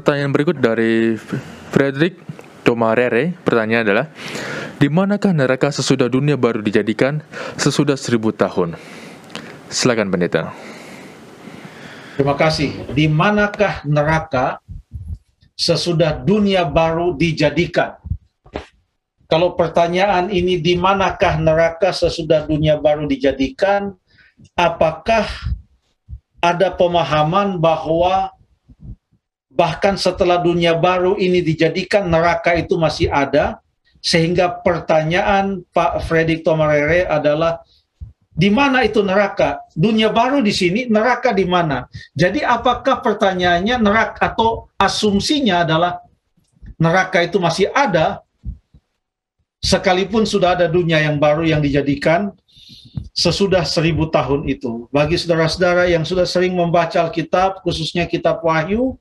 Pertanyaan berikut dari Frederick Tomarere. Pertanyaan adalah, di manakah neraka sesudah dunia baru dijadikan sesudah seribu tahun? Silakan pendeta. Terima kasih. Di manakah neraka sesudah dunia baru dijadikan? Kalau pertanyaan ini di manakah neraka sesudah dunia baru dijadikan, apakah ada pemahaman bahwa bahkan setelah dunia baru ini dijadikan neraka itu masih ada sehingga pertanyaan Pak Fredrik Tomarere adalah di mana itu neraka? Dunia baru di sini, neraka di mana? Jadi apakah pertanyaannya neraka atau asumsinya adalah neraka itu masih ada sekalipun sudah ada dunia yang baru yang dijadikan sesudah seribu tahun itu. Bagi saudara-saudara yang sudah sering membaca Alkitab, khususnya kitab Wahyu,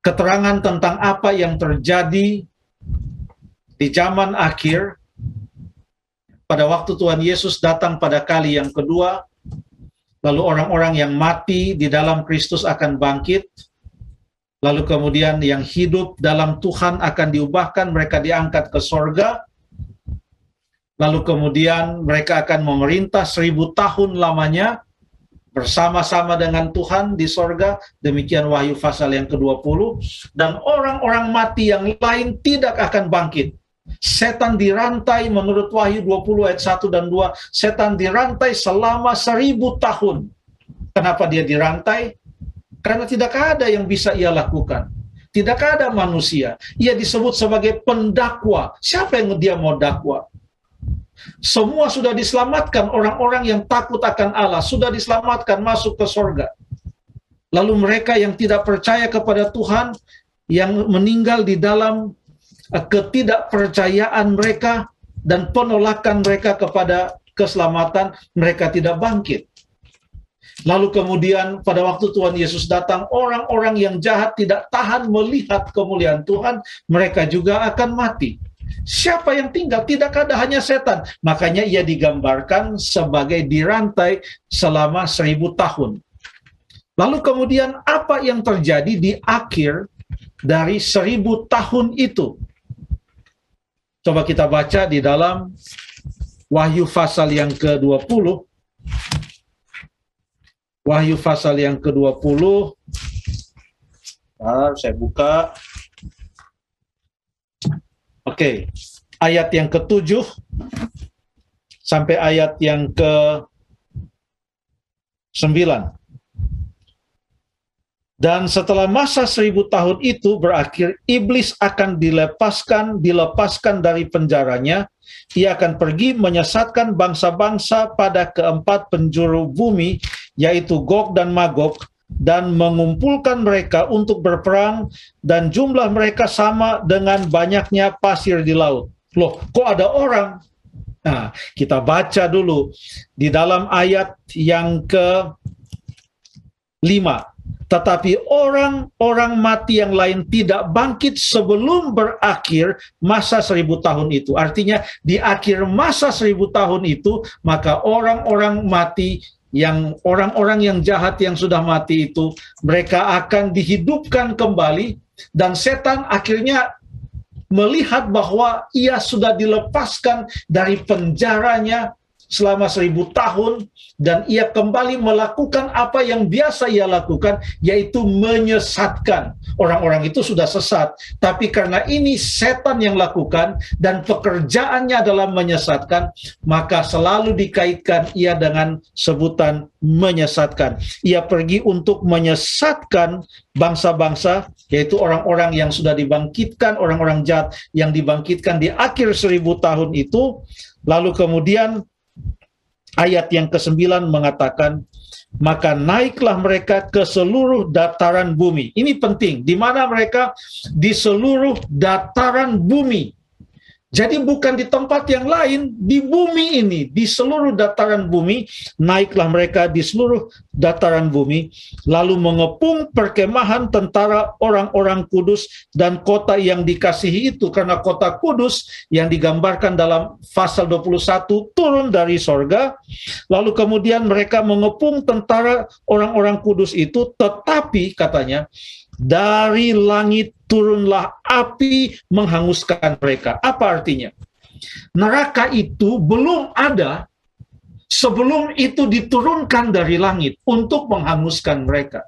keterangan tentang apa yang terjadi di zaman akhir, pada waktu Tuhan Yesus datang pada kali yang kedua, lalu orang-orang yang mati di dalam Kristus akan bangkit, lalu kemudian yang hidup dalam Tuhan akan diubahkan, mereka diangkat ke sorga, lalu kemudian mereka akan memerintah seribu tahun lamanya, bersama-sama dengan Tuhan di sorga, demikian Wahyu pasal yang ke-20, dan orang-orang mati yang lain tidak akan bangkit. Setan dirantai menurut Wahyu 20 ayat 1 dan 2. Setan dirantai selama seribu tahun. Kenapa dia dirantai? Karena tidak ada yang bisa ia lakukan. Tidak ada manusia. Ia disebut sebagai pendakwa. Siapa yang dia mau dakwa? Semua sudah diselamatkan orang-orang yang takut akan Allah. Sudah diselamatkan masuk ke sorga. Lalu mereka yang tidak percaya kepada Tuhan, yang meninggal di dalam ketidakpercayaan mereka dan penolakan mereka kepada keselamatan, mereka tidak bangkit. Lalu kemudian pada waktu Tuhan Yesus datang, orang-orang yang jahat tidak tahan melihat kemuliaan Tuhan, mereka juga akan mati. Siapa yang tinggal? Tidak ada hanya setan. Makanya ia digambarkan sebagai dirantai selama seribu tahun. Lalu kemudian apa yang terjadi di akhir dari seribu tahun itu? Coba kita baca di dalam Wahyu pasal yang ke-20. Wahyu pasal yang ke-20. Bentar, saya buka. Oke, okay. ayat yang ke-7 sampai ayat yang ke-9. Dan setelah masa seribu tahun itu berakhir, iblis akan dilepaskan, dilepaskan dari penjaranya. Ia akan pergi menyesatkan bangsa-bangsa pada keempat penjuru bumi, yaitu Gog dan Magog, dan mengumpulkan mereka untuk berperang, dan jumlah mereka sama dengan banyaknya pasir di laut. Loh, kok ada orang? Nah, kita baca dulu di dalam ayat yang ke lima tetapi orang-orang mati yang lain tidak bangkit sebelum berakhir masa seribu tahun itu. Artinya di akhir masa seribu tahun itu, maka orang-orang mati yang orang-orang yang jahat yang sudah mati itu, mereka akan dihidupkan kembali. Dan setan akhirnya melihat bahwa ia sudah dilepaskan dari penjaranya selama seribu tahun dan ia kembali melakukan apa yang biasa ia lakukan yaitu menyesatkan. Orang-orang itu sudah sesat tapi karena ini setan yang lakukan dan pekerjaannya adalah menyesatkan maka selalu dikaitkan ia dengan sebutan menyesatkan. Ia pergi untuk menyesatkan bangsa-bangsa yaitu orang-orang yang sudah dibangkitkan orang-orang jahat yang dibangkitkan di akhir seribu tahun itu. Lalu kemudian ayat yang ke-9 mengatakan, maka naiklah mereka ke seluruh dataran bumi. Ini penting, di mana mereka di seluruh dataran bumi. Jadi bukan di tempat yang lain, di bumi ini, di seluruh dataran bumi, naiklah mereka di seluruh dataran bumi, lalu mengepung perkemahan tentara orang-orang kudus dan kota yang dikasihi itu, karena kota kudus yang digambarkan dalam pasal 21 turun dari sorga, lalu kemudian mereka mengepung tentara orang-orang kudus itu, tetapi katanya, dari langit turunlah api menghanguskan mereka. Apa artinya? Neraka itu belum ada sebelum itu diturunkan dari langit untuk menghanguskan mereka.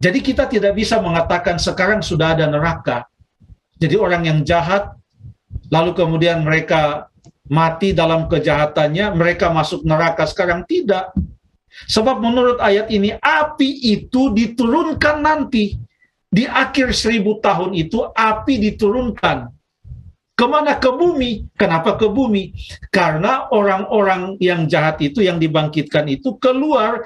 Jadi kita tidak bisa mengatakan sekarang sudah ada neraka. Jadi orang yang jahat, lalu kemudian mereka mati dalam kejahatannya, mereka masuk neraka sekarang tidak. Sebab menurut ayat ini, api itu diturunkan nanti. Di akhir seribu tahun itu, api diturunkan. Ke mana? Ke bumi. Kenapa ke bumi? Karena orang-orang yang jahat itu, yang dibangkitkan itu, keluar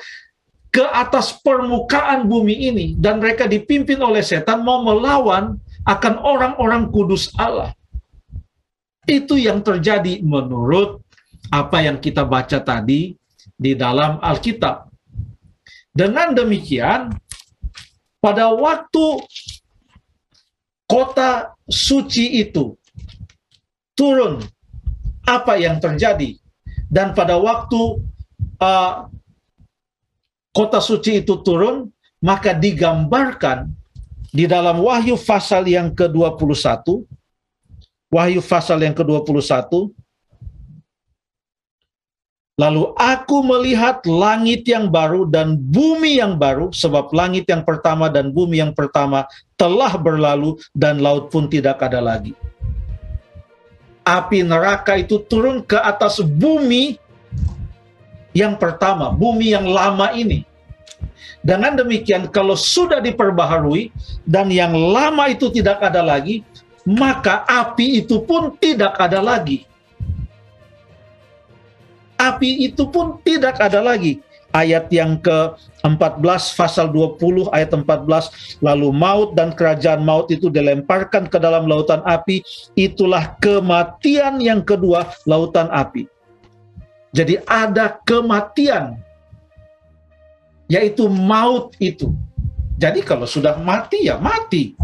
ke atas permukaan bumi ini dan mereka dipimpin oleh setan mau melawan akan orang-orang kudus Allah. Itu yang terjadi menurut apa yang kita baca tadi di dalam Alkitab. Dengan demikian, pada waktu kota suci itu turun, apa yang terjadi? Dan pada waktu uh, kota suci itu turun, maka digambarkan di dalam Wahyu pasal yang ke-21, Wahyu pasal yang ke-21, Lalu aku melihat langit yang baru dan bumi yang baru, sebab langit yang pertama dan bumi yang pertama telah berlalu dan laut pun tidak ada lagi. Api neraka itu turun ke atas bumi yang pertama, bumi yang lama ini. Dengan demikian, kalau sudah diperbaharui dan yang lama itu tidak ada lagi, maka api itu pun tidak ada lagi. Api itu pun tidak ada lagi. Ayat yang ke-14 pasal 20 ayat 14 lalu maut dan kerajaan maut itu dilemparkan ke dalam lautan api itulah kematian yang kedua lautan api jadi ada kematian, yaitu maut itu. Jadi kalau sudah mati ya mati.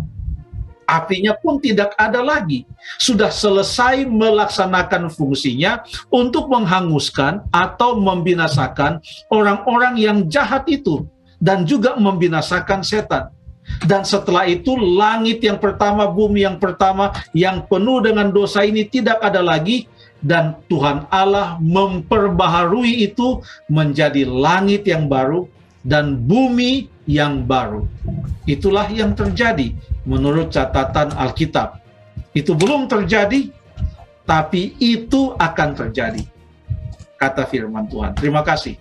Apinya pun tidak ada lagi. Sudah selesai melaksanakan fungsinya untuk menghanguskan atau membinasakan orang-orang yang jahat itu. Dan juga membinasakan setan. Dan setelah itu langit yang pertama, bumi yang pertama yang penuh dengan dosa ini tidak ada lagi dan Tuhan Allah memperbaharui itu menjadi langit yang baru dan bumi yang baru. Itulah yang terjadi menurut catatan Alkitab. Itu belum terjadi, tapi itu akan terjadi. Kata firman Tuhan. Terima kasih.